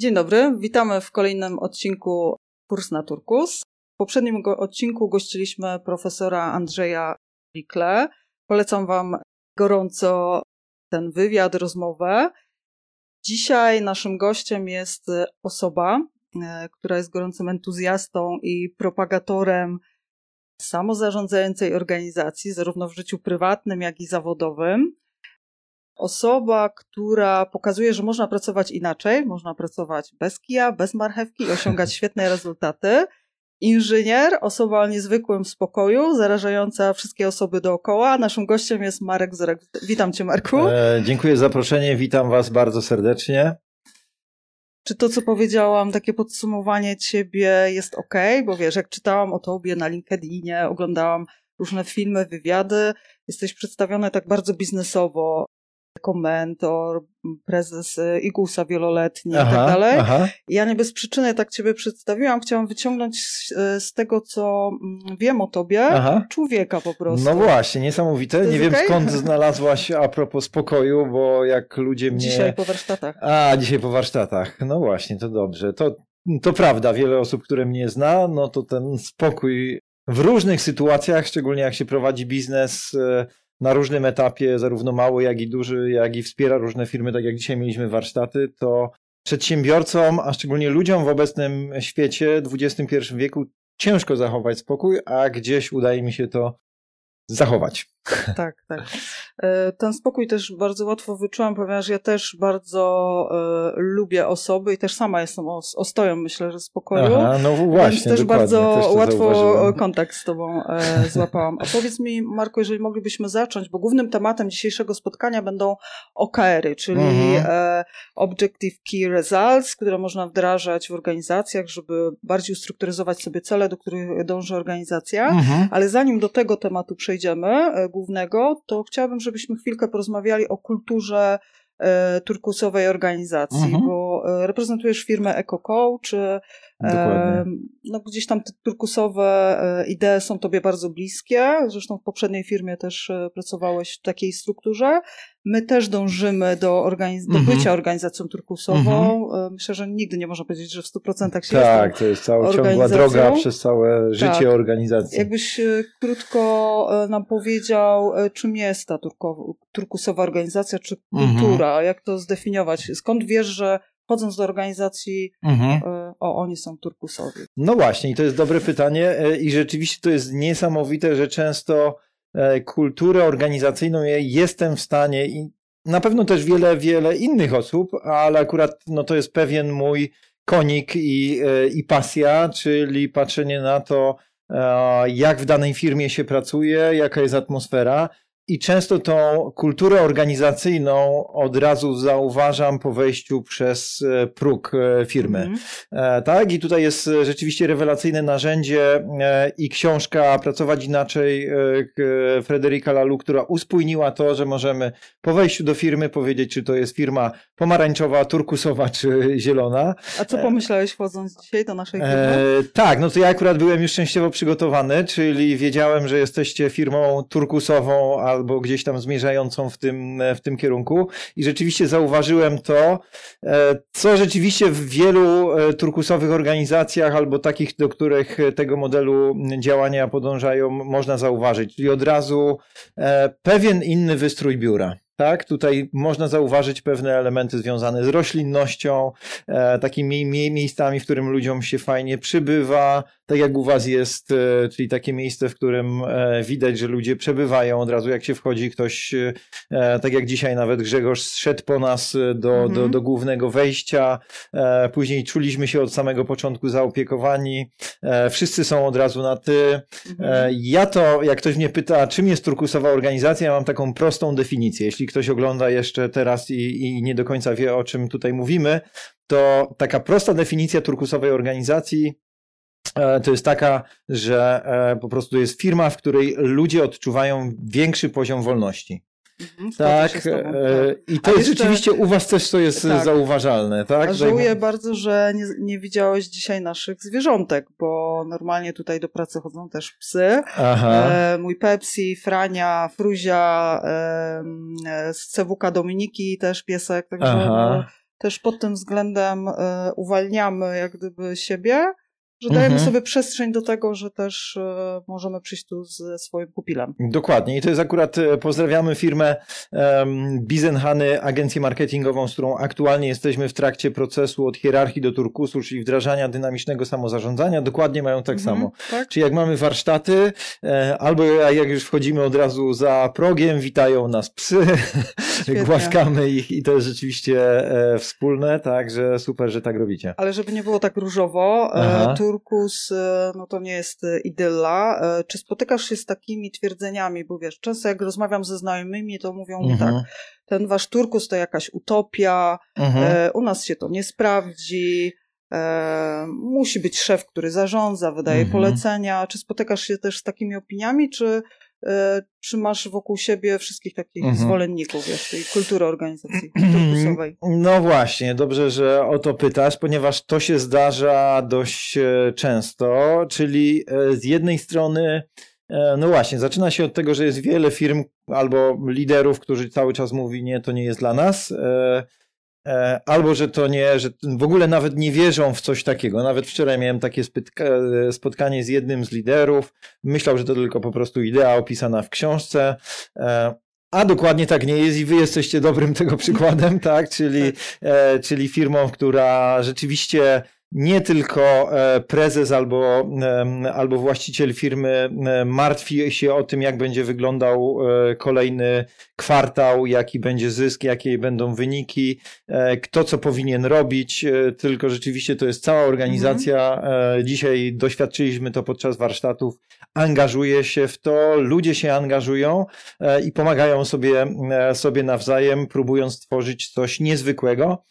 Dzień dobry, witamy w kolejnym odcinku Kurs na Turkus. W poprzednim odcinku gościliśmy profesora Andrzeja Rikle. Polecam Wam gorąco ten wywiad, rozmowę. Dzisiaj naszym gościem jest osoba, e, która jest gorącym entuzjastą i propagatorem samozarządzającej organizacji, zarówno w życiu prywatnym, jak i zawodowym. Osoba, która pokazuje, że można pracować inaczej, można pracować bez kija, bez marchewki i osiągać świetne rezultaty. Inżynier, osoba o niezwykłym spokoju, zarażająca wszystkie osoby dookoła. Naszym gościem jest Marek Zorek. Witam Cię, Marku. E, dziękuję za zaproszenie, witam Was bardzo serdecznie. Czy to, co powiedziałam, takie podsumowanie Ciebie jest ok? Bo wiesz, jak czytałam o Tobie na LinkedInie, oglądałam różne filmy, wywiady, jesteś przedstawiony tak bardzo biznesowo jako mentor, prezes y, Igusa wieloletni aha, i tak dalej. Aha. Ja nie bez przyczyny tak ciebie przedstawiłam. Chciałam wyciągnąć z, y, z tego, co mm, wiem o tobie, aha. człowieka po prostu. No właśnie, niesamowite. Nie wiem okay? skąd znalazłaś a propos spokoju, bo jak ludzie mnie... Dzisiaj po warsztatach. A, dzisiaj po warsztatach. No właśnie, to dobrze. To, to prawda, wiele osób, które mnie zna, no to ten spokój w różnych sytuacjach, szczególnie jak się prowadzi biznes y, na różnym etapie, zarówno mały, jak i duży, jak i wspiera różne firmy, tak jak dzisiaj mieliśmy warsztaty, to przedsiębiorcom, a szczególnie ludziom w obecnym świecie, XXI wieku, ciężko zachować spokój, a gdzieś udaje mi się to zachować. Tak, tak. E, ten spokój też bardzo łatwo wyczułam, ponieważ ja też bardzo e, lubię osoby i też sama jestem ostoją, myślę, że spokoju. Aha, no właśnie, Więc też bardzo też łatwo zauważyłem. kontakt z tobą e, złapałam. A powiedz mi, Marko, jeżeli moglibyśmy zacząć, bo głównym tematem dzisiejszego spotkania będą OKR-y, czyli mhm. Objective Key Results, które można wdrażać w organizacjach, żeby bardziej ustrukturyzować sobie cele, do których dąży organizacja. Mhm. Ale zanim do tego tematu przejdziemy, głównego, to chciałabym, żebyśmy chwilkę porozmawiali o kulturze e, turkusowej organizacji, mhm. bo e, reprezentujesz firmę EcoCo, czy no, gdzieś tam te turkusowe e, idee są tobie bardzo bliskie. Zresztą w poprzedniej firmie też e, pracowałeś w takiej strukturze. My też dążymy do, organiz do mhm. bycia organizacją turkusową. Mhm. Myślę, że nigdy nie można powiedzieć, że w 100% się Tak, to jest cała ciągła droga przez całe życie tak. organizacji. Jakbyś krótko nam powiedział, czym jest ta turkusowa organizacja, czy mhm. kultura, mhm. jak to zdefiniować? Skąd wiesz, że wchodząc do organizacji, mhm. E, o, oni są turkusowi? No właśnie, i to jest dobre pytanie e, i rzeczywiście to jest niesamowite, że często e, kulturę organizacyjną jestem w stanie i na pewno też wiele, wiele innych osób, ale akurat no, to jest pewien mój konik i, i pasja, czyli patrzenie na to, jak w danej firmie się pracuje, jaka jest atmosfera i często tą kulturę organizacyjną od razu zauważam po wejściu przez e, próg e, firmy. Mm. Tak, i tutaj jest rzeczywiście rewelacyjne narzędzie i książka Pracować inaczej Frederika Lalu, która uspójniła to, że możemy po wejściu do firmy powiedzieć, czy to jest firma pomarańczowa, turkusowa czy zielona. A co pomyślałeś wchodząc dzisiaj do naszej firmy? E, tak, no to ja akurat byłem już szczęściowo przygotowany, czyli wiedziałem, że jesteście firmą turkusową, albo gdzieś tam zmierzającą w tym, w tym kierunku. I rzeczywiście zauważyłem to, e, co rzeczywiście w wielu e, turkusowych organizacjach albo takich, do których tego modelu działania podążają, można zauważyć. Czyli od razu e, pewien inny wystrój biura. Tak, tutaj można zauważyć pewne elementy związane z roślinnością, e, takimi mie miejscami, w którym ludziom się fajnie przybywa, tak jak u Was jest, e, czyli takie miejsce, w którym e, widać, że ludzie przebywają od razu, jak się wchodzi, ktoś, e, tak jak dzisiaj nawet Grzegorz szedł po nas do, mhm. do, do głównego wejścia, później czuliśmy się od samego początku zaopiekowani, wszyscy są od razu na ty. Mhm. Ja to, jak ktoś mnie pyta, czym jest turkusowa organizacja, ja mam taką prostą definicję. Jeśli ktoś ogląda jeszcze teraz i, i nie do końca wie, o czym tutaj mówimy, to taka prosta definicja turkusowej organizacji to jest taka, że e, po prostu jest firma, w której ludzie odczuwają większy poziom wolności. Mhm, tak, e, tak, i to jest jeszcze, rzeczywiście u was też to jest tak, zauważalne, tak? Żałuję bardzo, że nie, nie widziałeś dzisiaj naszych zwierzątek, bo normalnie tutaj do pracy chodzą też psy. E, mój Pepsi, Frania, Fruzia, e, z CWK Dominiki też piesek, także no, też pod tym względem e, uwalniamy jak gdyby siebie, że dajemy mhm. sobie przestrzeń do tego, że też e, możemy przyjść tu ze swoim pupilem. Dokładnie i to jest akurat, e, pozdrawiamy firmę Bizenhany, agencję marketingową, z którą aktualnie jesteśmy w trakcie procesu od hierarchii do turkusu, czyli wdrażania dynamicznego samozarządzania, dokładnie mają tak mhm, samo. Tak? Czyli jak mamy warsztaty, e, albo jak już wchodzimy od razu za progiem, witają nas psy, głaskamy ich i to jest rzeczywiście wspólne, także super, że tak robicie. Ale żeby nie było tak różowo, e, turkus, e, no to nie jest e, idylla. E, czy spotykasz się z takimi twierdzeniami, bo wiesz, często jak rozmawiam ze znajomymi, to mówią mi mhm. tak, ten wasz turkus to jakaś utopia, mhm. u nas się to nie sprawdzi, E, musi być szef, który zarządza, wydaje mhm. polecenia. Czy spotykasz się też z takimi opiniami, czy E, czy masz wokół siebie wszystkich takich mhm. zwolenników wiesz, tej kultury organizacji turkusowej? No właśnie, dobrze, że o to pytasz, ponieważ to się zdarza dość e, często, czyli e, z jednej strony no właśnie, zaczyna się od tego, że jest wiele firm albo liderów, którzy cały czas mówi nie, to nie jest dla nas. E, albo że to nie, że w ogóle nawet nie wierzą w coś takiego. Nawet wczoraj miałem takie spotkanie z jednym z liderów. Myślał, że to tylko po prostu idea opisana w książce. E, a dokładnie tak nie jest i wy jesteście dobrym tego przykładem, tak? Czyli. E, czyli firmą, która rzeczywiście nie tylko e, prezes albo, albo właściciel firmy martwi się o tym, jak będzie wyglądał e, kolejny kwartał, jaki będzie zysk, jakie będą wyniki, e, kto co powinien robić, tylko rzeczywiście to jest cała organizacja. Mhm. Dzisiaj doświadczyliśmy to podczas warsztatów. Angażuje się w to, ludzie się angażują i pomagają sobie, sobie nawzajem, próbując stworzyć coś niezwykłego.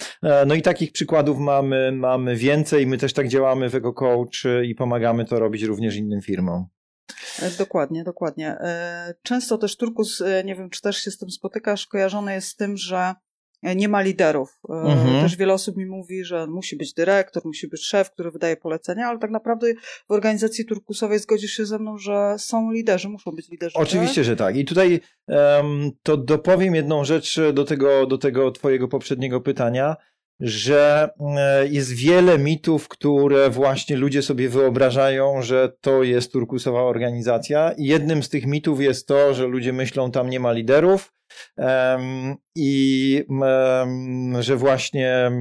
No i takich przykładów mamy, mamy więcej więcej. My też tak działamy w EcoCoach i pomagamy to robić również innym firmom. E, dokładnie, dokładnie. E, często też Turkus, e, nie wiem czy też się z tym spotykasz, kojarzony jest z tym, że nie ma liderów. Mhm. Też wiele osób mi mówi, że musi być dyrektor, musi być szef, który wydaje polecenia, ale tak naprawdę w organizacji turkusowej zgodzisz się ze mną, że są liderzy, muszą być liderzy. Oczywiście, tak? że tak. I tutaj um, to dopowiem jedną rzecz do tego, do tego twojego poprzedniego pytania że e, jest wiele mitów, które właśnie ludzie sobie wyobrażają, że to jest turkusowa organizacja. I jednym z tych mitów jest to, że ludzie myślą, tam nie ma liderów, i że właśnie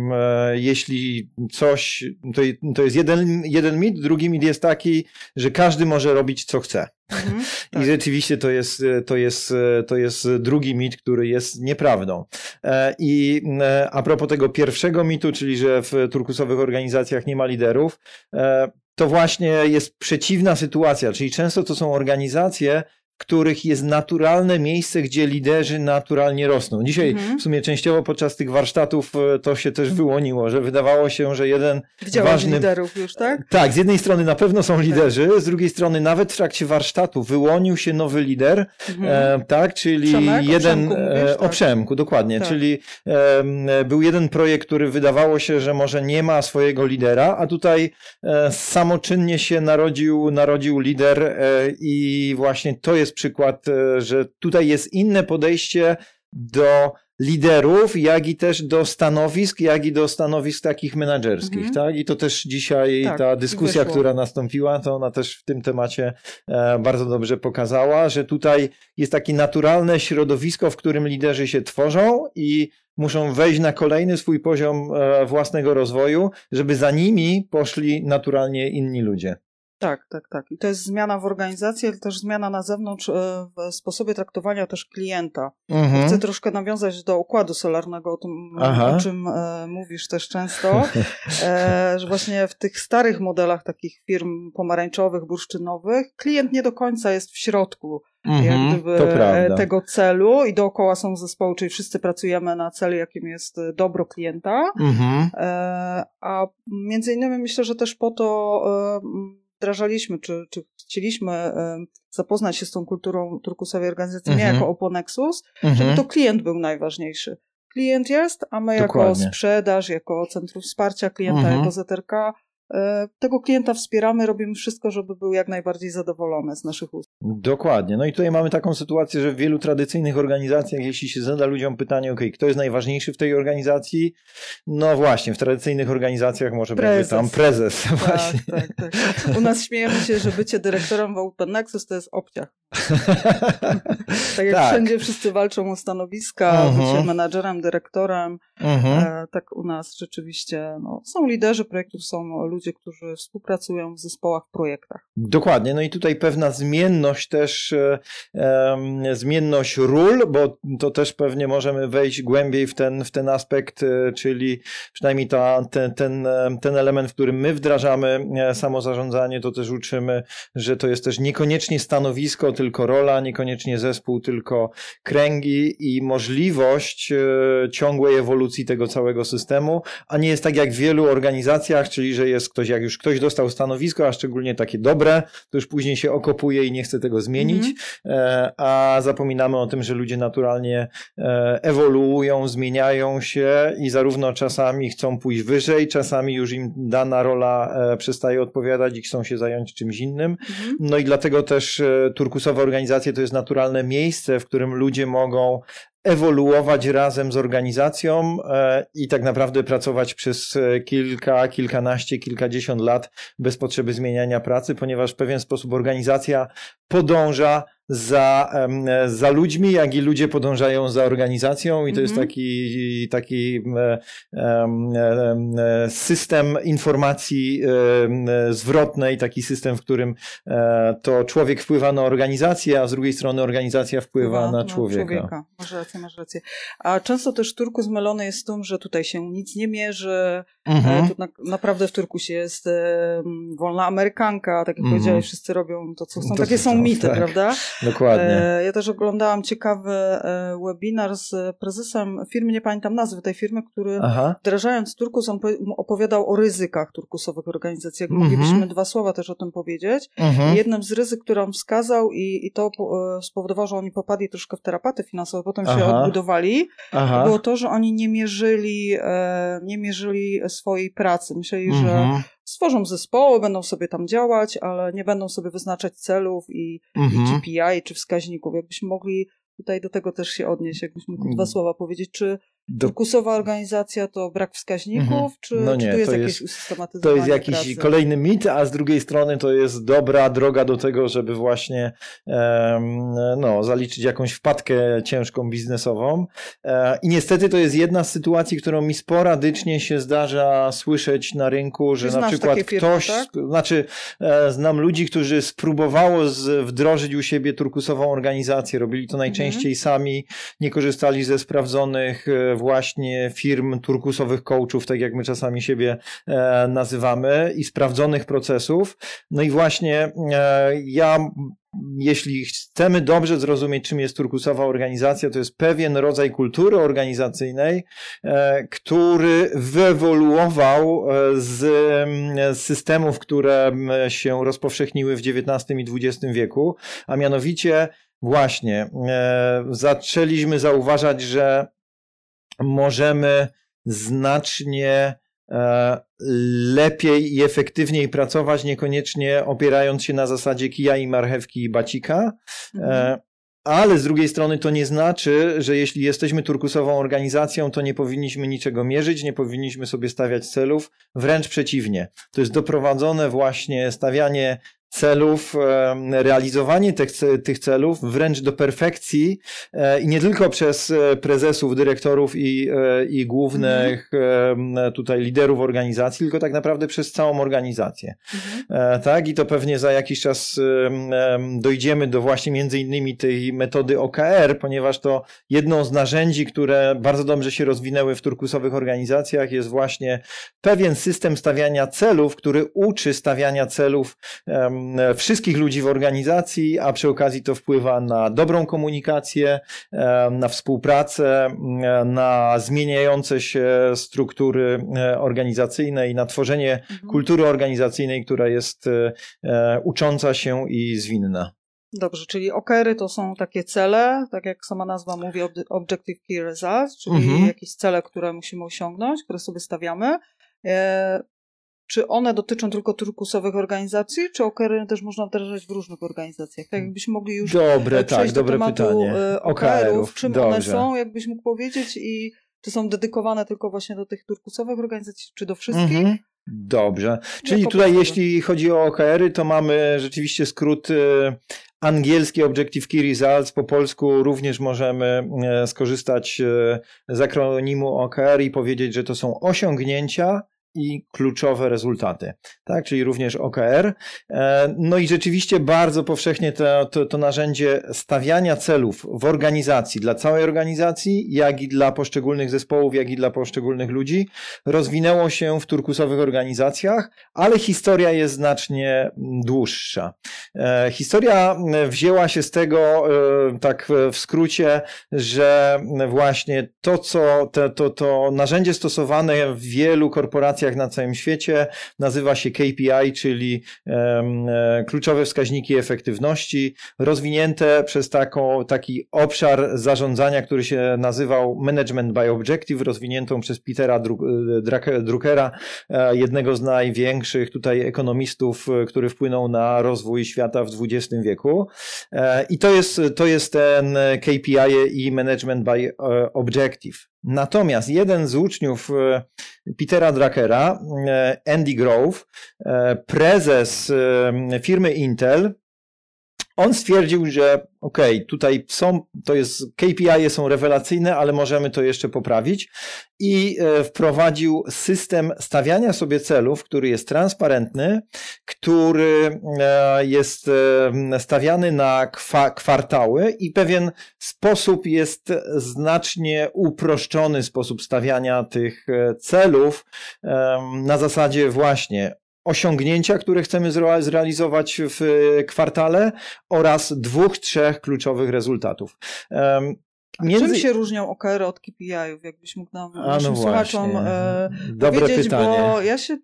jeśli coś, to, to jest jeden, jeden mit, drugi mit jest taki, że każdy może robić co chce. Mhm, tak. I rzeczywiście to jest, to, jest, to jest drugi mit, który jest nieprawdą. E, I a propos tego pierwszego mitu, czyli że w turkusowych organizacjach nie ma liderów, e, to właśnie jest przeciwna sytuacja, czyli często to są organizacje, których jest naturalne miejsce, gdzie liderzy naturalnie rosną. Dzisiaj mhm. w sumie częściowo podczas tych warsztatów e, to się też wyłoniło, że wydawało się, że jeden Widziałeś ważny... liderów już, tak? Tak, z jednej strony na pewno są liderzy, z drugiej strony nawet w trakcie warsztatu wyłonił się nowy lider, mhm. e, tak, czyli Przemek, jeden... O Przemku, mówisz, e, o Przemku dokładnie, tak. czyli e, był jeden projekt, który wydawało się, że może nie ma swojego lidera, a tutaj e, samoczynnie się narodził, narodził lider e, i właśnie to jest jest przykład, e, że tutaj jest inne podejście do liderów, jak i też do stanowisk, jak i do stanowisk takich menedżerskich, mhm. tak? I to też dzisiaj tak, ta dyskusja, która nastąpiła, to ona też w tym temacie e, bardzo dobrze pokazała, że tutaj jest takie naturalne środowisko, w którym liderzy się tworzą i muszą wejść na kolejny swój poziom e, własnego rozwoju, żeby za nimi poszli naturalnie inni ludzie. Tak, tak, tak. I to jest zmiana w organizacji, ale też zmiana na zewnątrz e, w sposobie traktowania też klienta. Mhm. Chcę troszkę nawiązać do układu solarnego, o tym, Aha. o czym e, mówisz też często, e, że właśnie w tych starych modelach takich firm pomarańczowych, bursztynowych, klient nie do końca jest w środku mhm, jak gdyby, tego celu i dookoła są zespoły, czyli wszyscy pracujemy na celu, jakim jest dobro klienta. Mhm. E, a między innymi myślę, że też po to e, wdrażaliśmy, czy, czy chcieliśmy zapoznać się z tą kulturą turkusowej organizacji mhm. nie jako Oponexus, mhm. żeby to klient był najważniejszy. Klient jest, a my Dokładnie. jako sprzedaż, jako Centrum Wsparcia Klienta, mhm. jako ZRK tego klienta wspieramy, robimy wszystko, żeby był jak najbardziej zadowolony z naszych usług. Dokładnie. No i tutaj mamy taką sytuację, że w wielu tradycyjnych organizacjach, jeśli się zada ludziom pytanie, ok, kto jest najważniejszy w tej organizacji? No właśnie, w tradycyjnych organizacjach może prezes. będzie tam prezes. Tak, właśnie. Tak, tak. U nas śmiejemy się, że bycie dyrektorem w Open Nexus to jest obciach. tak jak tak. wszędzie wszyscy walczą o stanowiska, uh -huh. bycie menadżerem, dyrektorem, uh mhm. -huh. e, tak u nas rzeczywiście no, są liderzy projektów, są ludzie, którzy współpracują w zespołach, w projektach. Dokładnie, no i tutaj pewna zmienność też, e, zmienność ról, bo to też pewnie możemy wejść głębiej w ten, w ten aspekt, e, czyli przynajmniej ta, ten, ten, ten element, w którym my wdrażamy e, samozarządzanie, to też uczymy, że to jest też niekoniecznie stanowisko, tylko rola, niekoniecznie zespół, tylko kręgi i możliwość ciągłej ewolucji tego całego systemu, a nie jest tak jak w wielu organizacjach, czyli że jest ktoś, jak już ktoś dostał stanowisko, a szczególnie takie dobre, to już później się okopuje i nie chce tego zmienić, mm -hmm. a zapominamy o tym, że ludzie naturalnie e, ewoluują, zmieniają się i zarówno czasami chcą pójść wyżej, czasami już im dana rola przestaje odpowiadać i chcą się zająć czymś innym. Mm -hmm. No i dlatego też Turkus Turkusowe organizacje to jest naturalne miejsce, w którym ludzie mogą ewoluować razem z organizacją e, i tak naprawdę pracować przez e, kilka, kilkanaście, kilkadziesiąt lat bez potrzeby zmieniania pracy, ponieważ w pewien sposób organizacja podąża za, za ludźmi, jak i ludzie podążają za organizacją i to jest mhm. taki, taki system informacji zwrotnej, taki system, w którym e, to człowiek wpływa na organizację, a z drugiej strony organizacja wpływa na, na człowieka. człowieka. Masz rację, masz rację. A często też Turku zmylony jest z tym, że tutaj się nic nie mierzy, mhm. E, tu na, naprawdę w Turkusie jest wolna amerykanka, tak jak mhm. powiedziałeś, wszyscy robią to, co chcą. To, Takie są mity, tak. prawda? Dokładnie. E, ja też oglądałam ciekawy e, webinar z prezesem firmy, nie pamiętam nazwy tej firmy, który Aha. wdrażając Turkus, on opowiadał o ryzykach turkusowych organizacji. Jak mhm. moglibyśmy dwa słowa też o tym powiedzieć. Mhm. Jednym z ryzyk, które on wskazał i, i to e, spowodowało, że oni popadli troszkę w terapaty finansowe, potem Aha. się odbudowali, Aha. było to, że oni nie mierzyli, nie mierzyli swojej pracy. Myśleli, mhm. że stworzą zespoły, będą sobie tam działać, ale nie będą sobie wyznaczać celów i, mhm. i GPI czy wskaźników. Jakbyśmy mogli tutaj do tego też się odnieść, jakbyśmy mógł dwa mm. słowa powiedzieć, czy do... Turkusowa organizacja to brak wskaźników, mhm. czy, no nie, czy tu jest to jakieś usystematyzowanie To jest jakiś pracy? kolejny mit, a z drugiej strony to jest dobra droga do tego, żeby właśnie um, no, zaliczyć jakąś wpadkę ciężką biznesową. E, I niestety to jest jedna z sytuacji, którą mi sporadycznie się zdarza słyszeć na rynku, że na przykład firmy, ktoś, tak? znaczy e, znam ludzi, którzy spróbowało z, wdrożyć u siebie turkusową organizację, robili to najczęściej mhm. sami, nie korzystali ze sprawdzonych e, właśnie firm turkusowych coachów, tak jak my czasami siebie e, nazywamy, i sprawdzonych procesów. No i właśnie e, ja jeśli chcemy dobrze zrozumieć, czym jest turkusowa organizacja, to jest pewien rodzaj kultury organizacyjnej, e, który wyewoluował z systemów, które się rozpowszechniły w XIX i XX wieku, a mianowicie właśnie zaczęliśmy zauważać, że możemy znacznie e, lepiej i efektywniej pracować, niekoniecznie opierając się na zasadzie kija i marchewki i bacika. E, mhm. Ale z drugiej strony to nie znaczy, że jeśli jesteśmy turkusową organizacją, to nie powinniśmy niczego mierzyć, nie powinniśmy sobie stawiać celów. Wręcz przeciwnie. To jest doprowadzone właśnie stawianie celów, realizowanie tych, tych celów wręcz do perfekcji e, i nie tylko przez e, prezesów, dyrektorów i, e, i głównych mhm. tutaj liderów organizacji, tylko tak naprawdę przez całą organizację. Mhm. Tak? I to pewnie za jakiś czas dojdziemy do właśnie między innymi tej metody OKR, ponieważ to jedną z narzędzi, które bardzo dobrze się rozwinęły w turkusowych organizacjach jest właśnie pewien system stawiania celów, który uczy stawiania celów wszystkich ludzi w organizacji, a przy okazji to wpływa na dobrą komunikację, e, na współpracę, e, na zmieniające się struktury organizacyjne i na tworzenie mhm. kultury organizacyjnej, która jest ucząca się i zwinna. Dobrze, czyli OKR-y to są takie cele, tak jak sama nazwa mówi, Objective Key Results, czyli mhm. jakieś cele, które musimy osiągnąć, które sobie stawiamy. Czy one dotyczą tylko turkusowych organizacji, czy OKR-y też można wdrażać w różnych organizacjach? Tak jakbyśmy mogli już dobre, e, przejść tak, do dobre tematu pytanie. e, OKR-ów, czym dobrze. one są, jakbyś mógł powiedzieć i czy są dedykowane tylko właśnie do tych turkusowych organizacji, czy do wszystkich? Mhm. Dobrze. Czyli tutaj, jeśli chodzi o OKR-y, to mamy rzeczywiście skrót e, angielski Objective Key Results. Po polsku również możemy skorzystać z akronimu OKR i powiedzieć, że to są osiągnięcia i kluczowe rezultaty, tak? Czyli również OKR. E, No i rzeczywiście bardzo powszechnie to, to, to narzędzie stawiania celów w organizacji, dla całej organizacji, jak i dla poszczególnych zespołów, jak i dla poszczególnych ludzi, rozwinęło się w turkusowych organizacjach, ale historia jest znacznie dłuższa. E, Historia wzięła się z tego, e, tak w skrócie, że właśnie to, co to, to narzędzie stosowane w wielu korporacjach na całym świecie nazywa się KPI, czyli e, kluczowe wskaźniki efektywności, rozwinięte przez taką, taki obszar zarządzania, który się nazywał Management by Objective, rozwiniętą przez Petera Drake- Druckera, e, jednego z największych tutaj ekonomistów, e, który wpłynął na rozwój świata w XX wieku. E, I to jest, to jest ten KPI i Management by e, Objective. Natomiast jeden z uczniów e, Petera Druckera, e, Andy Grove, e, prezes firmy Intel, on stwierdził, że okej, tutaj są, to jest, KPI są rewelacyjne, ale możemy to jeszcze poprawić. I e, wprowadził system stawiania sobie celów, który jest transparentny, który e, jest e, stawiany na kwa, kwartały i pewien sposób jest znacznie uproszczony sposób stawiania tych celów na zasadzie właśnie osiągnięcia, które chcemy zre- zrealizować w e, kwartale oraz dwóch, trzech kluczowych rezultatów. Em, Czym się różnią OKR od KPI-ów, jakbyś mógł nam, A, naszym no słuchaczom e, Dobre powiedzieć, pytanie. bo ja się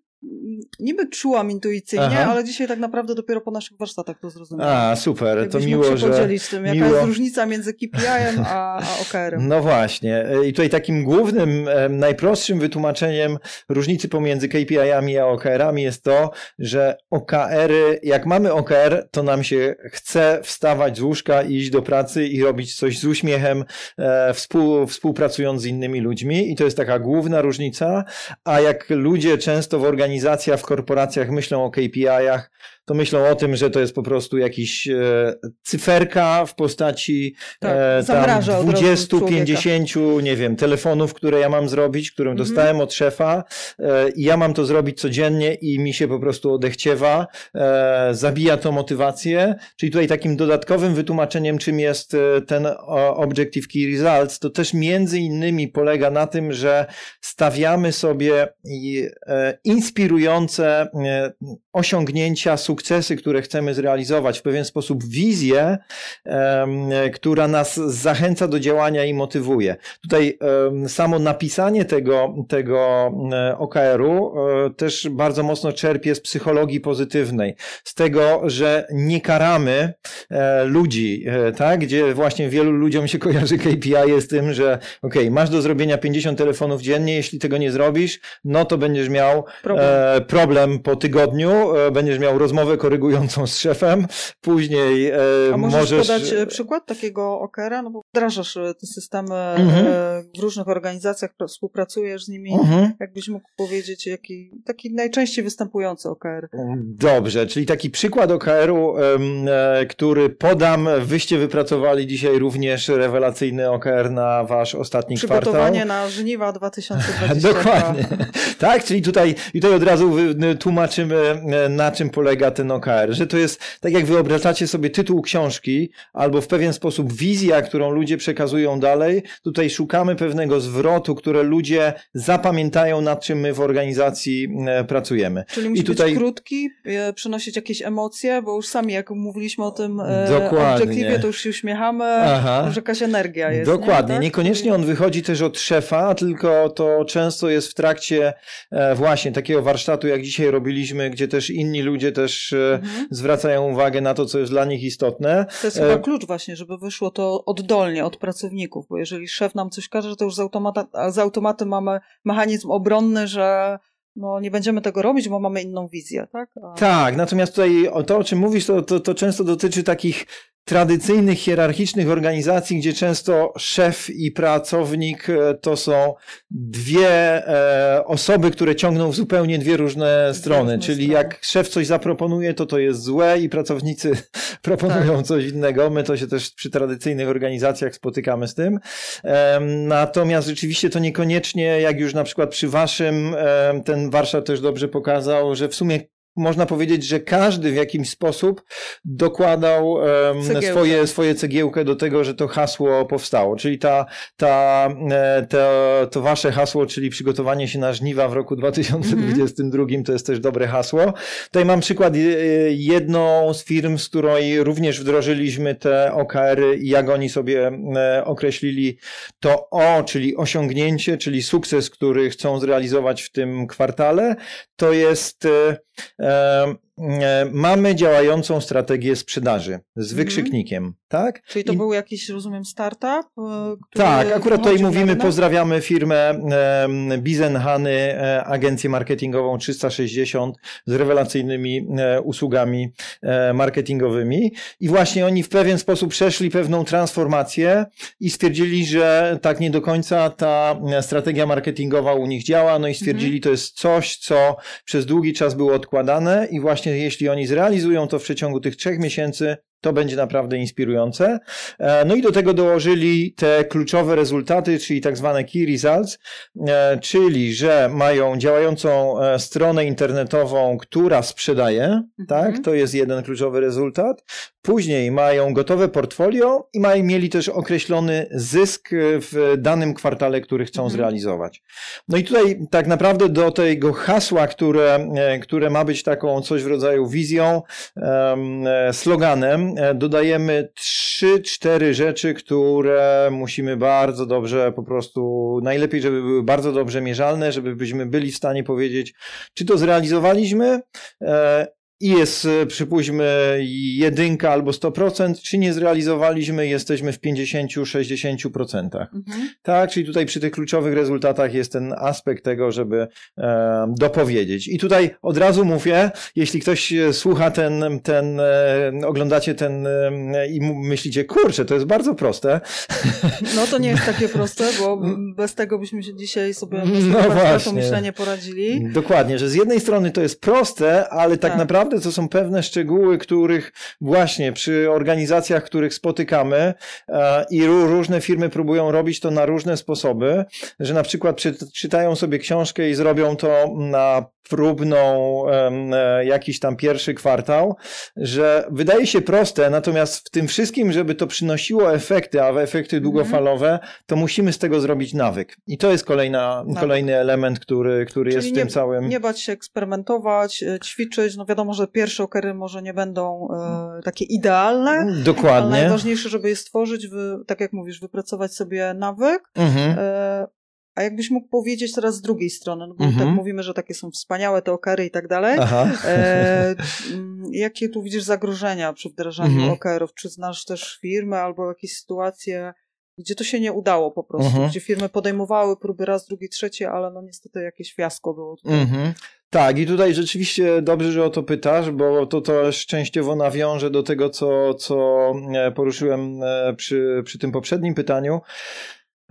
niby czułam intuicyjnie, Aha. ale dzisiaj tak naprawdę dopiero po naszych warsztatach to zrozumiałam. A, super, to Jakbyś miło, mógł się że... podzielić tym, jaka miło. jest różnica między KPI-em a, a OKR-em. No właśnie. I tutaj takim głównym, najprostszym wytłumaczeniem różnicy pomiędzy KPI-ami a OKR-ami jest to, że OKR-y, jak mamy OKR, to nam się chce wstawać z łóżka i iść do pracy i robić coś z uśmiechem, e, współ, współpracując z innymi ludźmi i to jest taka główna różnica, a jak ludzie często w organizacjach, w korporacjach myślą o KPI-ach, to myślą o tym, że to jest po prostu jakiś e, cyferka w postaci Tak, e, tam zamraża od razu 20, człowieka. 50, nie wiem, telefonów, które ja mam zrobić, które Mhm. dostałem od szefa e, i ja mam to zrobić codziennie i mi się po prostu odechciewa, e, zabija to motywację, czyli tutaj takim dodatkowym wytłumaczeniem, czym jest e, ten Objective Key Results, to też między innymi polega na tym, że stawiamy sobie e, inspirujące e, osiągnięcia, sukcesy, które chcemy zrealizować, w pewien sposób wizję, która nas zachęca do działania i motywuje. Tutaj samo napisanie tego, tego e, OKR-u e, też bardzo mocno czerpie z psychologii pozytywnej, z tego, że nie karamy e, ludzi, tak? gdzie właśnie wielu ludziom się kojarzy KPI z tym, że ok, masz do zrobienia 50 telefonów dziennie, jeśli tego nie zrobisz, no to będziesz miał Problem. problem po tygodniu, będziesz miał rozmowę korygującą z szefem, później e, A możesz, możesz... podać e, przykład takiego OKR-a? No bo wdrażasz e, te systemy e, Mhm. w różnych organizacjach, pra- współpracujesz z nimi. Mhm. Jakbyś mógł powiedzieć, jaki taki najczęściej występujący OKR? Dobrze, czyli taki przykład OKR-u, e, który podam. Wyście wypracowali dzisiaj również rewelacyjny OKR na wasz ostatni Przygotowanie kwartał. na żniwa 2022. Dokładnie. Tak, czyli tutaj, tutaj od razu tłumaczymy, na czym polega ten OKR. Że to jest, tak jak wyobrażacie sobie tytuł książki, albo w pewien sposób wizja, którą ludzie przekazują dalej, tutaj szukamy pewnego zwrotu, które ludzie zapamiętają, nad czym my w organizacji e, pracujemy. Czyli musi I tutaj- być krótki, e, przynosić jakieś emocje, bo już sami jak mówiliśmy o tym e, Dokładnie. obiektywie, to już się uśmiechamy, Aha. już jakaś energia jest. Dokładnie. Nie? Tak? Niekoniecznie on wychodzi też od szefa, tylko to często jest w trakcie właśnie takiego warsztatu, jak dzisiaj robiliśmy, gdzie też inni ludzie też e, Mhm. zwracają uwagę na to, co jest dla nich istotne. To jest E, chyba klucz właśnie, żeby wyszło to oddolnie od pracowników, bo jeżeli szef nam coś każe, to już z, automata, z automatu mamy mechanizm obronny, że no nie będziemy tego robić, bo mamy inną wizję, tak? A... Tak, natomiast tutaj to, o czym mówisz, to, to, to często dotyczy takich tradycyjnych, hierarchicznych organizacji, gdzie często szef i pracownik e, to są dwie e, osoby, które ciągną w zupełnie dwie różne strony. Czyli jak szef coś zaproponuje, to to jest złe i pracownicy proponują tak. coś innego. My to się też przy tradycyjnych organizacjach spotykamy z tym. Natomiast rzeczywiście to niekoniecznie, jak już na przykład przy waszym, ten Warszaw też dobrze pokazał, że w sumie można powiedzieć, że każdy w jakimś sposób dokładał um, swoje, swoje cegiełkę do tego, że to hasło powstało. Czyli ta, ta, e, to, to wasze hasło, czyli przygotowanie się na żniwa w roku 2022, mm -hmm. to jest też dobre hasło. Tutaj mam przykład e, jedną z firm, z której również wdrożyliśmy te OKR-y i jak oni sobie e, określili to O, czyli osiągnięcie, czyli sukces, który chcą zrealizować w tym kwartale, to jest mamy działającą strategię sprzedaży z mhm. wykrzyknikiem, tak? Czyli to I... był jakiś, rozumiem, startup? E, tak, akurat tutaj mówimy, pozdrawiamy firmę Bizenhany, e, agencję marketingową 360 z rewelacyjnymi usługami marketingowymi i właśnie oni w pewien sposób przeszli pewną transformację i stwierdzili, że tak nie do końca ta strategia marketingowa u nich działa, no i stwierdzili, mhm. to jest coś, co przez długi czas było odkładane i właśnie jeśli oni zrealizują to w przeciągu tych trzech miesięcy, to będzie naprawdę inspirujące. E, no i do tego dołożyli te kluczowe rezultaty, czyli tak zwane key results, e, czyli że mają działającą e, stronę internetową, która sprzedaje, mhm. tak? To jest jeden kluczowy rezultat. Później mają gotowe portfolio i mają, mieli też określony zysk w danym kwartale, który chcą mhm. zrealizować. No i tutaj tak naprawdę do tego hasła, które, które ma być taką coś w rodzaju wizją, sloganem, dodajemy trzy, cztery rzeczy, które musimy bardzo dobrze po prostu, najlepiej, żeby były bardzo dobrze mierzalne, żebyśmy byli w stanie powiedzieć, czy to zrealizowaliśmy, e, i jest, e, przypuśćmy, jedynka albo 100%, czy nie zrealizowaliśmy, jesteśmy w 50-60%. Mhm. Tak, czyli tutaj przy tych kluczowych rezultatach jest ten aspekt tego, żeby e, dopowiedzieć. I tutaj od razu mówię, jeśli ktoś e, słucha ten, ten e, oglądacie ten e, i myślicie, kurczę, to jest bardzo proste. No to nie jest takie proste, bo bez tego byśmy się dzisiaj sobie no właśnie. to myślenie poradzili. Dokładnie, że z jednej strony to jest proste, ale tak, tak. naprawdę naprawdę to są pewne szczegóły, których właśnie przy organizacjach, których spotykamy e, i różne firmy próbują robić to na różne sposoby, że na przykład czytają sobie książkę i zrobią to na próbną e, jakiś tam pierwszy kwartał, że wydaje się proste, natomiast w tym wszystkim, żeby to przynosiło efekty, a efekty mhm. długofalowe, to musimy z tego zrobić nawyk. I to jest kolejna, kolejny element, który, który jest w tym nie, całym. Nie bać się eksperymentować, e, ćwiczyć. No wiadomo, że pierwsze okery może nie będą e, takie idealne. Dokładnie. Ale najważniejsze, żeby je stworzyć, wy, tak jak mówisz, wypracować sobie nawyk. Mhm. E, a jakbyś mógł powiedzieć teraz z drugiej strony, no bo tak mhm. mówimy, że takie są wspaniałe te okery i tak dalej. E, jakie tu widzisz zagrożenia przy wdrażaniu mhm. okerów? Czy znasz też firmy albo jakieś sytuacje, gdzie to się nie udało po prostu, mhm. gdzie firmy podejmowały próby raz, drugi, trzeci, ale no niestety jakieś fiasko było tutaj. Mhm. Tak, i tutaj rzeczywiście dobrze, że o to pytasz, bo to też częściowo nawiąże do tego, co, co e, poruszyłem e, przy, przy tym poprzednim pytaniu.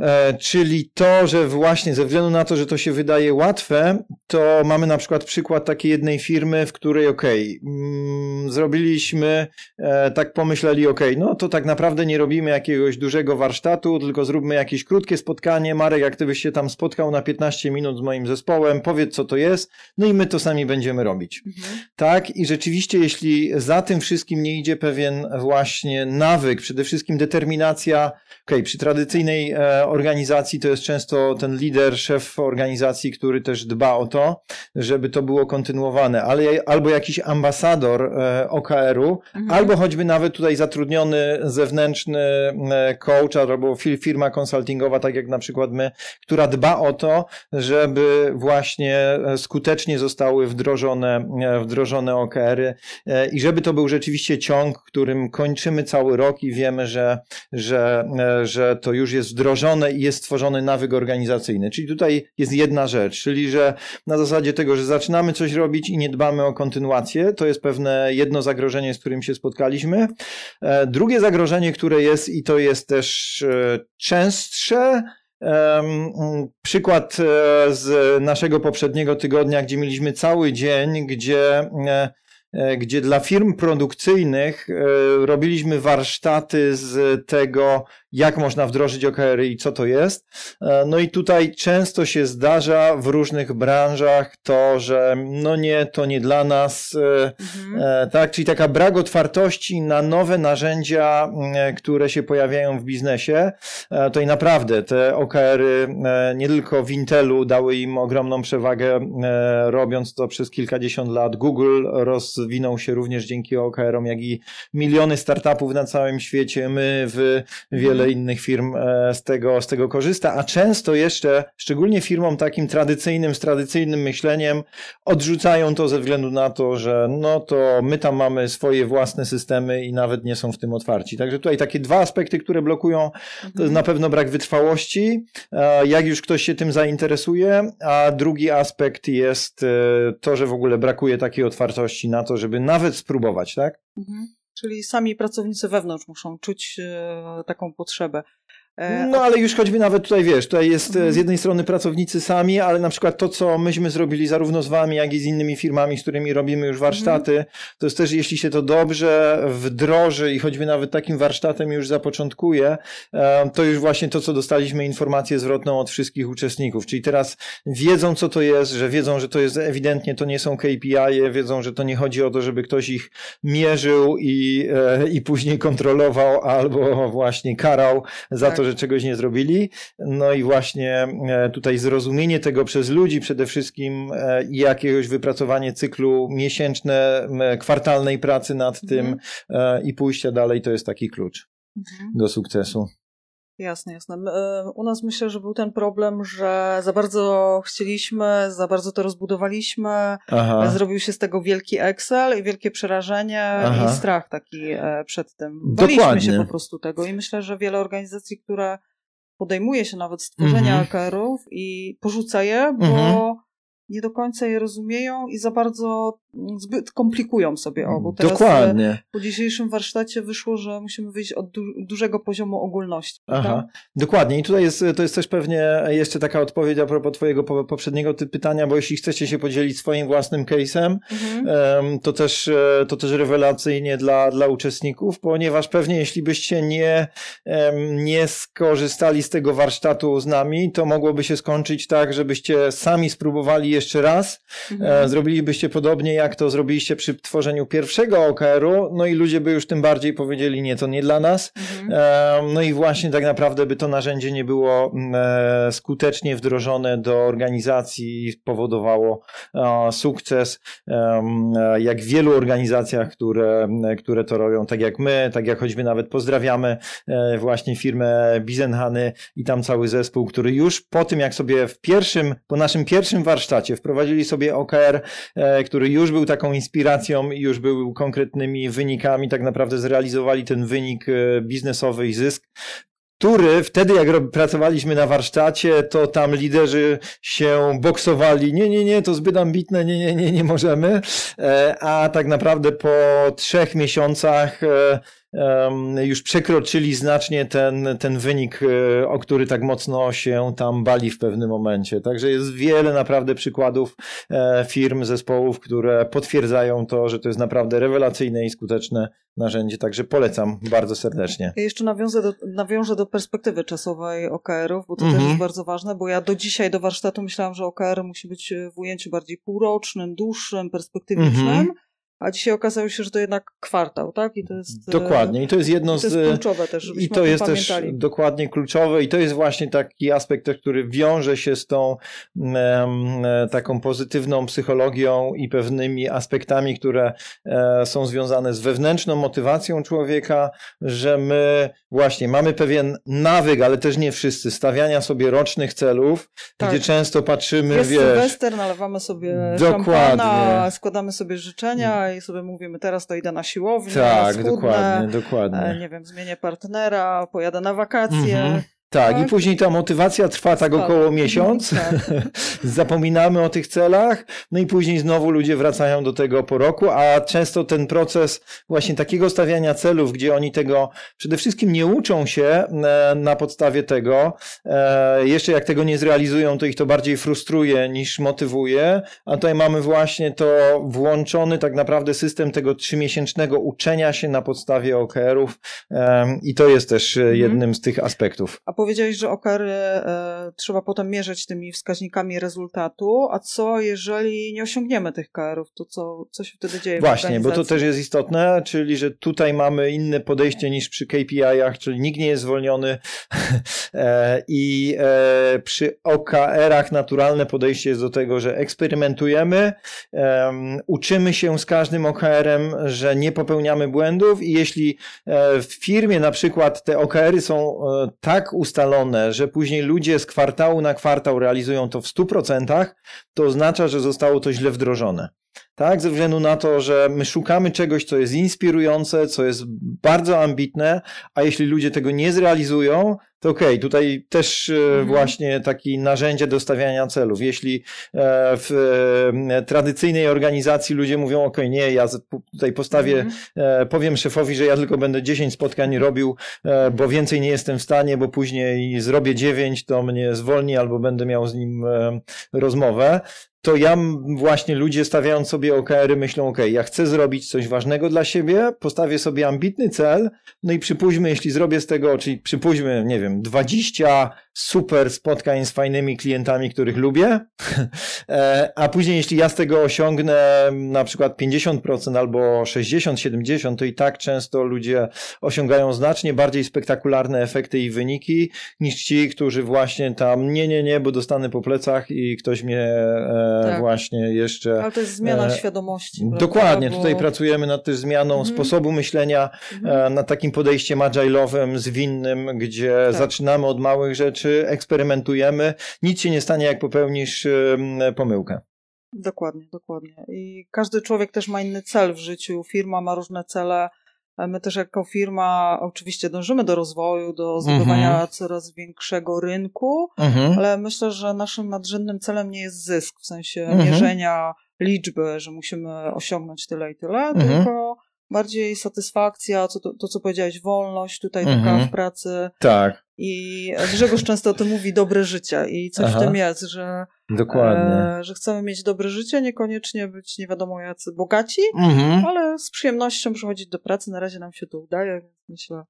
E, czyli to, że właśnie ze względu na to, że to się wydaje łatwe, to mamy na przykład przykład takiej jednej firmy, w której okej, okay, mm, zrobiliśmy, e, tak pomyśleli, okej, okay, no to tak naprawdę nie robimy jakiegoś dużego warsztatu, tylko zróbmy jakieś krótkie spotkanie. Marek, jak ty byś się tam spotkał na 15 minut z moim zespołem, powiedz co to jest, no i my to sami będziemy robić. Mhm. Tak? I rzeczywiście, jeśli za tym wszystkim nie idzie pewien właśnie nawyk, przede wszystkim determinacja, okej, okay, przy tradycyjnej e, organizacji to jest często ten lider, szef organizacji, który też dba o to, żeby to było kontynuowane, ale albo jakiś ambasador e, OKR-u, mhm. albo choćby nawet tutaj zatrudniony zewnętrzny e, coach albo firma konsultingowa, tak jak na przykład my, która dba o to, żeby właśnie e, skutecznie zostały wdrożone, wdrożone OKR-y i żeby to był rzeczywiście ciąg, którym kończymy cały rok i wiemy, że, że, że to już jest wdrożone stworzone i jest stworzony nawyk organizacyjny. Czyli tutaj jest jedna rzecz, czyli że na zasadzie tego, że zaczynamy coś robić i nie dbamy o kontynuację, to jest pewne jedno zagrożenie, z którym się spotkaliśmy. E, drugie zagrożenie, które jest i to jest też e, częstsze, Przykład z naszego poprzedniego tygodnia, gdzie mieliśmy cały dzień, gdzie E, gdzie dla firm produkcyjnych e, robiliśmy warsztaty z tego, jak można wdrożyć OKR i co to jest. E, no i tutaj często się zdarza w różnych branżach to, że no nie, to nie dla nas, mhm. tak, czyli taka brak otwartości na nowe narzędzia, które się pojawiają w biznesie. To i naprawdę te OKR-y nie tylko w Intelu dały im ogromną przewagę, robiąc to przez kilkadziesiąt lat. Google roz rozwinął się również dzięki OKR-om, jak i miliony startupów na całym świecie. My w wiele mhm. innych firm e, z tego, z tego korzysta, a często jeszcze, szczególnie firmom takim tradycyjnym, z tradycyjnym myśleniem, odrzucają to ze względu na to, że no to my tam mamy swoje własne systemy i nawet nie są w tym otwarci. Także tutaj takie dwa aspekty, które blokują, to jest mhm. na pewno brak wytrwałości, e, jak już ktoś się tym zainteresuje, a drugi aspekt jest e, to, że w ogóle brakuje takiej otwartości na to, to, żeby nawet spróbować, tak? Mhm. Czyli sami pracownicy wewnątrz muszą czuć e, taką potrzebę. E, no ale już choćby nawet tutaj wiesz, tutaj jest e, z mhm. jednej strony pracownicy sami, ale na przykład to, co myśmy zrobili zarówno z wami, jak i z innymi firmami, z którymi robimy już warsztaty, mhm. to jest też, jeśli się to dobrze wdroży i choćby nawet takim warsztatem już zapoczątkuje, e, to już właśnie to, co dostaliśmy informację zwrotną od wszystkich uczestników. Czyli teraz wiedzą, co to jest, że wiedzą, że to jest ewidentnie, to nie są KPI, -e, wiedzą, że to nie chodzi o to, żeby ktoś ich mierzył i, i później kontrolował albo właśnie karał za tak. to, że czegoś nie zrobili. No i właśnie e, tutaj zrozumienie tego przez ludzi przede wszystkim e, i jakiegoś wypracowanie cyklu miesięczne, kwartalnej pracy nad tym mhm. E, i pójścia dalej to jest taki klucz mhm. do sukcesu. Jasne, jasne. U nas myślę, że był ten problem, że za bardzo chcieliśmy, za bardzo to rozbudowaliśmy, Aha. zrobił się z tego wielki Excel i wielkie przerażenie Aha. i strach taki e, przed tym. Baliśmy Dokładnie. się po prostu tego i myślę, że wiele organizacji, które podejmuje się nawet stworzenia mhm. AKR-ów i porzuca je, bo mhm nie do końca je rozumieją i za bardzo zbyt komplikują sobie obu. Teraz Dokładnie. E, po dzisiejszym warsztacie wyszło, że musimy wyjść od du dużego poziomu ogólności. Aha, dokładnie. I tutaj jest, to jest też pewnie jeszcze taka odpowiedź a propos twojego poprzedniego pytania, bo jeśli chcecie się podzielić swoim własnym case'em, mhm. to, też, e, to też rewelacyjnie dla, dla uczestników, ponieważ pewnie jeśli byście nie, nie skorzystali z tego warsztatu z nami, to mogłoby się skończyć tak, żebyście sami spróbowali jeszcze raz, mhm. E, zrobilibyście podobnie jak to zrobiliście przy tworzeniu pierwszego OKR-u, no i ludzie by już tym bardziej powiedzieli, nie, to nie dla nas. Mhm. E, no i właśnie tak naprawdę by to narzędzie nie było mm, e, skutecznie wdrożone do organizacji i spowodowało sukces, jak w wielu organizacjach, które, które to robią, tak jak my, tak jak choćby nawet pozdrawiamy właśnie firmę Bizenhany i tam cały zespół, który już po tym, jak sobie w pierwszym, po naszym pierwszym warsztacie Wprowadzili sobie OKR, e, który już był taką inspiracją już był konkretnymi wynikami. Tak naprawdę zrealizowali ten wynik e, biznesowy i zysk który wtedy, jak pracowaliśmy na warsztacie, to tam liderzy się boksowali. Nie, nie, nie, to zbyt ambitne, nie, nie, nie, nie możemy. E, a tak naprawdę po trzech miesiącach już przekroczyli znacznie ten, ten wynik, e, o który tak mocno się tam bali w pewnym momencie. Także jest wiele naprawdę przykładów e, firm, zespołów, które potwierdzają to, że to jest naprawdę rewelacyjne i skuteczne narzędzie, także polecam bardzo serdecznie. Ja jeszcze nawiążę do, nawiążę do perspektywy czasowej OKR-ów, bo to mhm. też jest bardzo ważne, bo ja do dzisiaj, do warsztatu myślałam, że OKR musi być w ujęciu bardziej półrocznym, dłuższym, perspektywicznym, mhm a dzisiaj okazało się, że to jednak kwartał, tak? I to jest. Dokładnie. I to jest jedno z. To jest kluczowe też. I to jest pamiętali. też dokładnie kluczowe. I to jest właśnie taki aspekt, który wiąże się z tą um, taką pozytywną psychologią i pewnymi aspektami, które e, są związane z wewnętrzną motywacją człowieka, że my właśnie mamy pewien nawyk, ale też nie wszyscy, stawiania sobie rocznych celów, tak. gdzie często patrzymy, jest wiesz. Sylwester, nalewamy sobie dokładnie. szampana, składamy sobie życzenia i sobie mówimy, teraz to idę na siłownię, tak, schudnę, dokładnie, dokładnie. E, nie wiem, zmienię partnera, pojadę na wakacje. Mhm. Tak, tak, i później ta motywacja trwa tak około miesiąc. Tak. Zapominamy o tych celach, no i później znowu ludzie wracają do tego po roku, a często ten proces właśnie takiego stawiania celów, gdzie oni tego przede wszystkim nie uczą się e, na podstawie tego, e, jeszcze jak tego nie zrealizują, to ich to bardziej frustruje niż motywuje, a tutaj mamy właśnie to włączony tak naprawdę system tego trzymiesięcznego uczenia się na podstawie OKR-ów i to jest też mhm. jednym z tych aspektów. Powiedziałeś, że OKR e, trzeba potem mierzyć tymi wskaźnikami rezultatu, a co jeżeli nie osiągniemy tych KR-ów, to co, co się wtedy dzieje Właśnie, bo to też jest istotne, czyli że tutaj mamy inne podejście niż przy KPI-ach, czyli nikt nie jest zwolniony e, i e, przy OKR-ach naturalne podejście jest do tego, że eksperymentujemy, uczymy się z każdym OKR-em, że nie popełniamy błędów i jeśli e, w firmie na przykład te OKR-y są tak ustawione, ustalone, że później ludzie z kwartału na kwartał realizują to w 100%, to oznacza, że zostało to źle wdrożone. Tak, ze względu na to, że my szukamy czegoś, co jest inspirujące, co jest bardzo ambitne, a jeśli ludzie tego nie zrealizują, to okej, okay, tutaj też e, mhm. właśnie takie narzędzie do stawiania celów. Jeśli e, w e, tradycyjnej organizacji ludzie mówią, okej, okay, nie, ja tutaj postawię, mhm. powiem szefowi, że ja tylko będę 10 spotkań robił, bo więcej nie jestem w stanie, bo później zrobię 9, to mnie zwolni albo będę miał z nim rozmowę, to ja właśnie ludzie stawiając sobie OKR-y myślą, ok, ja chcę zrobić coś ważnego dla siebie, postawię sobie ambitny cel, no i przypuśćmy, jeśli zrobię z tego, czyli przypuśćmy, nie wiem, 20 super spotkań z fajnymi klientami, których lubię, e, a później jeśli ja z tego osiągnę na przykład 50% albo 60, 70, to i tak często ludzie osiągają znacznie bardziej spektakularne efekty i wyniki niż ci, którzy właśnie tam nie, nie, nie, bo dostanę po plecach i ktoś mnie e, tak. właśnie jeszcze... Ale to jest zmiana e, świadomości. Dokładnie, bo... tutaj pracujemy nad też zmianą mhm. sposobu myślenia, mhm. nad takim podejściem agile'owym, zwinnym, gdzie tak. zaczynamy od małych rzeczy, czy eksperymentujemy, nic się nie stanie, jak popełnisz pomyłkę. Dokładnie, dokładnie. I każdy człowiek też ma inny cel w życiu, firma ma różne cele. My też jako firma oczywiście dążymy do rozwoju, do zbudowania mhm. coraz większego rynku, mhm. ale myślę, że naszym nadrzędnym celem nie jest zysk, w sensie mhm. mierzenia liczby, że musimy osiągnąć tyle i tyle, mhm. tylko bardziej satysfakcja, co to, to, co powiedziałeś, wolność tutaj taka mhm. w pracy. Tak. I Grzegorz często o tym mówi dobre życie i coś Aha. w tym jest, że, Dokładnie. E, że chcemy mieć dobre życie, niekoniecznie być nie wiadomo jacy bogaci, mhm. ale z przyjemnością przychodzić do pracy. Na razie nam się to udaje, więc myślę,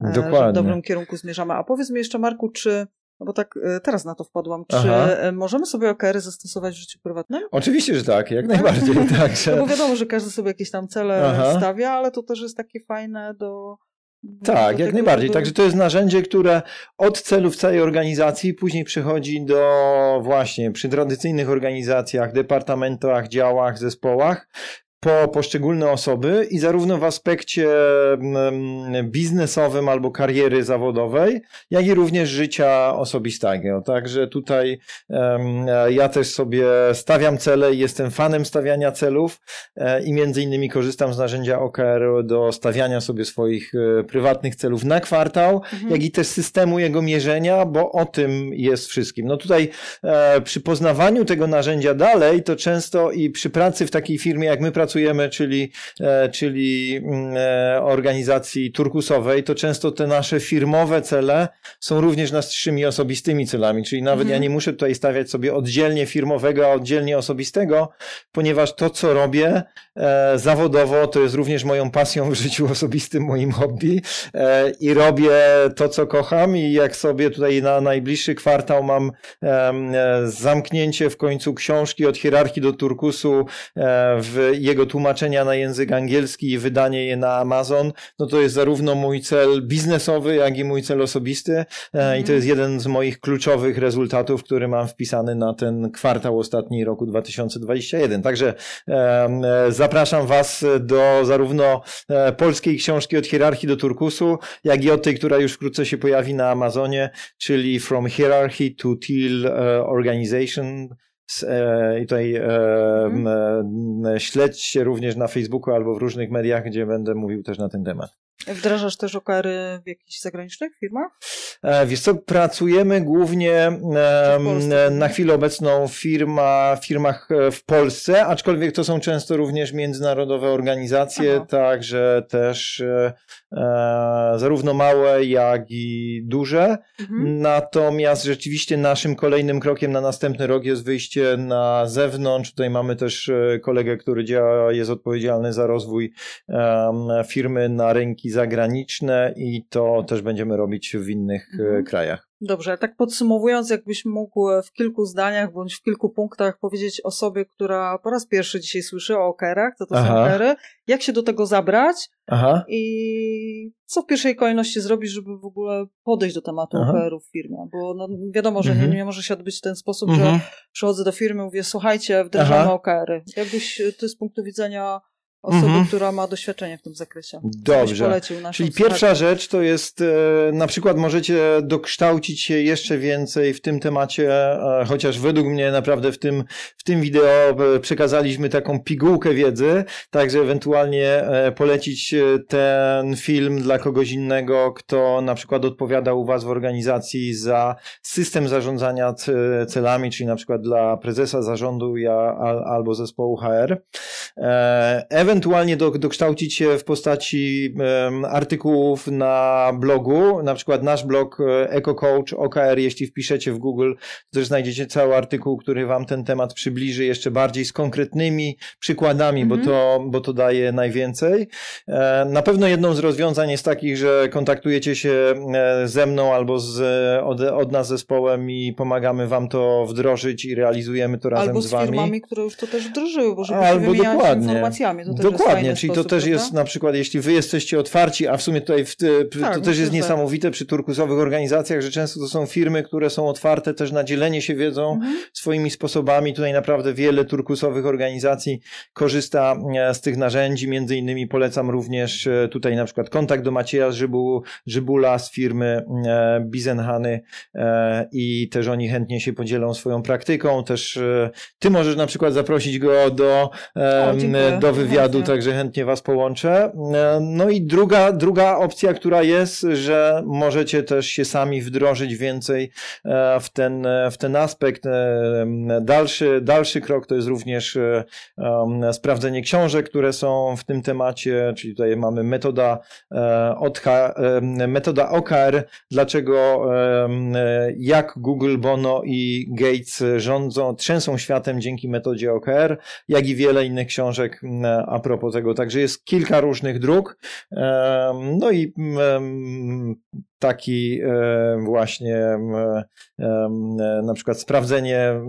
e, Dokładnie. że w dobrym kierunku zmierzamy. A powiedz mi jeszcze, Marku, czy no bo tak e, teraz na to wpadłam. Czy Aha. E, możemy sobie OKR-y zastosować w życiu prywatnym? Oczywiście, że tak, jak najbardziej. tak, że... no bo wiadomo, że każdy sobie jakieś tam cele Aha. stawia, ale to też jest takie fajne do tak, jak najbardziej. Żeby... Także to jest narzędzie, które od celów całej organizacji później przechodzi do właśnie przy tradycyjnych organizacjach, departamentach, działach, zespołach, po poszczególne osoby i zarówno w aspekcie mm, biznesowym albo kariery zawodowej, jak i również życia osobistego. Także tutaj ja też sobie stawiam cele i jestem fanem stawiania celów e, i między innymi korzystam z narzędzia OKR do stawiania sobie swoich e, prywatnych celów na kwartał, mhm. jak i też systemu jego mierzenia, bo o tym jest wszystkim. No tutaj e, przy poznawaniu tego narzędzia dalej, to często i przy pracy w takiej firmie, jak my pracujemy, pracujemy, czyli, e, czyli mm, e, organizacji turkusowej, to często te nasze firmowe cele są również naszymi osobistymi celami, czyli nawet mhm. ja nie muszę tutaj stawiać sobie oddzielnie firmowego, a oddzielnie osobistego, ponieważ to, co robię e, zawodowo, to jest również moją pasją w życiu osobistym, moim hobby i robię to, co kocham i jak sobie tutaj na najbliższy kwartał mam zamknięcie w końcu książki od hierarchii do turkusu w jego jego tłumaczenia na język angielski i wydanie je na Amazon, no to jest zarówno mój cel biznesowy, jak i mój cel osobisty mm. i to jest jeden z moich kluczowych rezultatów, który mam wpisany na ten kwartał ostatni roku 2021. Także e, zapraszam Was do zarówno e, polskiej książki od hierarchii do turkusu, jak i od tej, która już wkrótce się pojawi na Amazonie, czyli From Hierarchy to Teal e, Organization I tutaj mhm. śledźcie również na Facebooku albo w różnych mediach, gdzie będę mówił też na ten temat. Wdrażasz też OKR-y w jakichś zagranicznych firmach? E, wiesz co, pracujemy głównie na chwilę obecną w firma, firmach e, w Polsce, aczkolwiek to są często również międzynarodowe organizacje, Aha. także też e, zarówno małe, jak i duże. Mhm. Natomiast rzeczywiście naszym kolejnym krokiem na następny rok jest wyjście na zewnątrz. Tutaj mamy też kolegę, który działa, jest odpowiedzialny za rozwój firmy na rynki zagraniczne i to też będziemy robić w innych e, mhm. krajach. Dobrze, tak podsumowując, jakbyś mógł w kilku zdaniach bądź w kilku punktach powiedzieć osobie, która po raz pierwszy dzisiaj słyszy o okerach, co to Aha. są okery, jak się do tego zabrać Aha. i co w pierwszej kolejności zrobić, żeby w ogóle podejść do tematu Aha. okerów w firmie, bo no, wiadomo, że mhm. nie, nie może się odbyć w ten sposób, mhm. że przychodzę do firmy, mówię, słuchajcie, wdrażamy okery. Jakbyś ty z punktu widzenia osoby, mhm. która ma doświadczenie w tym zakresie. Dobrze. Czyli pierwsza rzecz to jest, e, na przykład możecie dokształcić się jeszcze więcej w tym temacie, e, chociaż według mnie naprawdę w tym, w tym wideo e, przekazaliśmy taką pigułkę wiedzy, także ewentualnie polecić ten film dla kogoś innego, kto na przykład odpowiada u Was w organizacji za system zarządzania celami, czyli na przykład dla prezesa zarządu ja, albo zespołu HR ewentualnie do, dokształcić się w postaci um, artykułów na blogu, na przykład nasz blog EcoCoach OKR, jeśli wpiszecie w Google, to też znajdziecie cały artykuł, który wam ten temat przybliży jeszcze bardziej z konkretnymi przykładami, mm -hmm. bo, mhm. to, bo to daje najwięcej. E, na pewno jedną z rozwiązań jest takich, że kontaktujecie się e, ze mną albo z, od, od nas zespołem i pomagamy wam to wdrożyć i realizujemy to razem albo z wami. Albo z firmami, które już to też wdrożyły, bo żeby albo się dokładnie. informacjami. To Dokładnie, czyli sposób, to też prawda? jest na przykład, jeśli wy jesteście otwarci, a w sumie tutaj w, tak, to też jest niesamowite przy turkusowych organizacjach, że często to są firmy, które są otwarte też na dzielenie się wiedzą mhm. swoimi sposobami. Tutaj naprawdę wiele turkusowych organizacji korzysta e, z tych narzędzi. Między innymi polecam również e, tutaj na przykład kontakt do Macieja Żybu, Żybula z firmy e, Bizenhany i też oni chętnie się podzielą swoją praktyką. Też ty możesz na przykład zaprosić go do, o, do wywiadu wywiadu, także chętnie Was połączę. E, no i druga, druga opcja, która jest, że możecie też się sami wdrożyć więcej e, w ten, w ten aspekt. E, dalszy, dalszy krok to jest również sprawdzenie książek, które są w tym temacie, czyli tutaj mamy metoda, metoda OKR, dlaczego jak Google, Bono i Gates rządzą, trzęsą światem dzięki metodzie OKR, jak i wiele innych książek a propos tego. Także jest kilka różnych dróg. No i taki właśnie na przykład sprawdzenie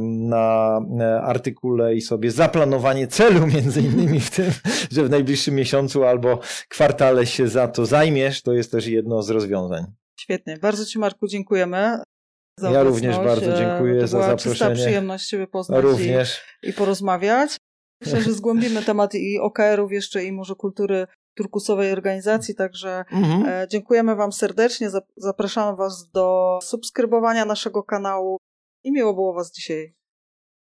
na artykule i sobie zaplanowanie celu między innymi w tym, że w najbliższym miesiącu albo kwartale się za to zajmiesz, to jest też jedno z rozwiązań. Świetnie. Bardzo Ci Marku dziękujemy. Ja również bardzo dziękuję to za zaproszenie. Czysta przyjemność Ciebie poznać również. I, i porozmawiać. Myślę, że zgłębimy temat i OKR-ów jeszcze i może kultury turkusowej organizacji, także mhm. E, dziękujemy Wam serdecznie, zapraszamy Was do subskrybowania naszego kanału i miło było Was dzisiaj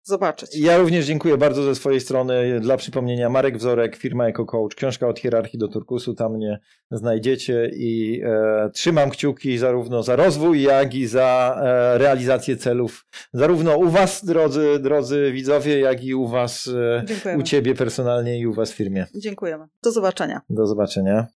zobaczyć. Ja również dziękuję bardzo ze swojej strony. Dla przypomnienia, Marek Wzorek, firma EcoCoach, książka od hierarchii do turkusu, tam mnie znajdziecie i e, trzymam kciuki zarówno za rozwój, jak i za e, realizację celów, zarówno u Was, drodzy, drodzy widzowie, jak i u Was, e, u Ciebie personalnie i u Was w firmie. Dziękujemy. Do zobaczenia. Do zobaczenia.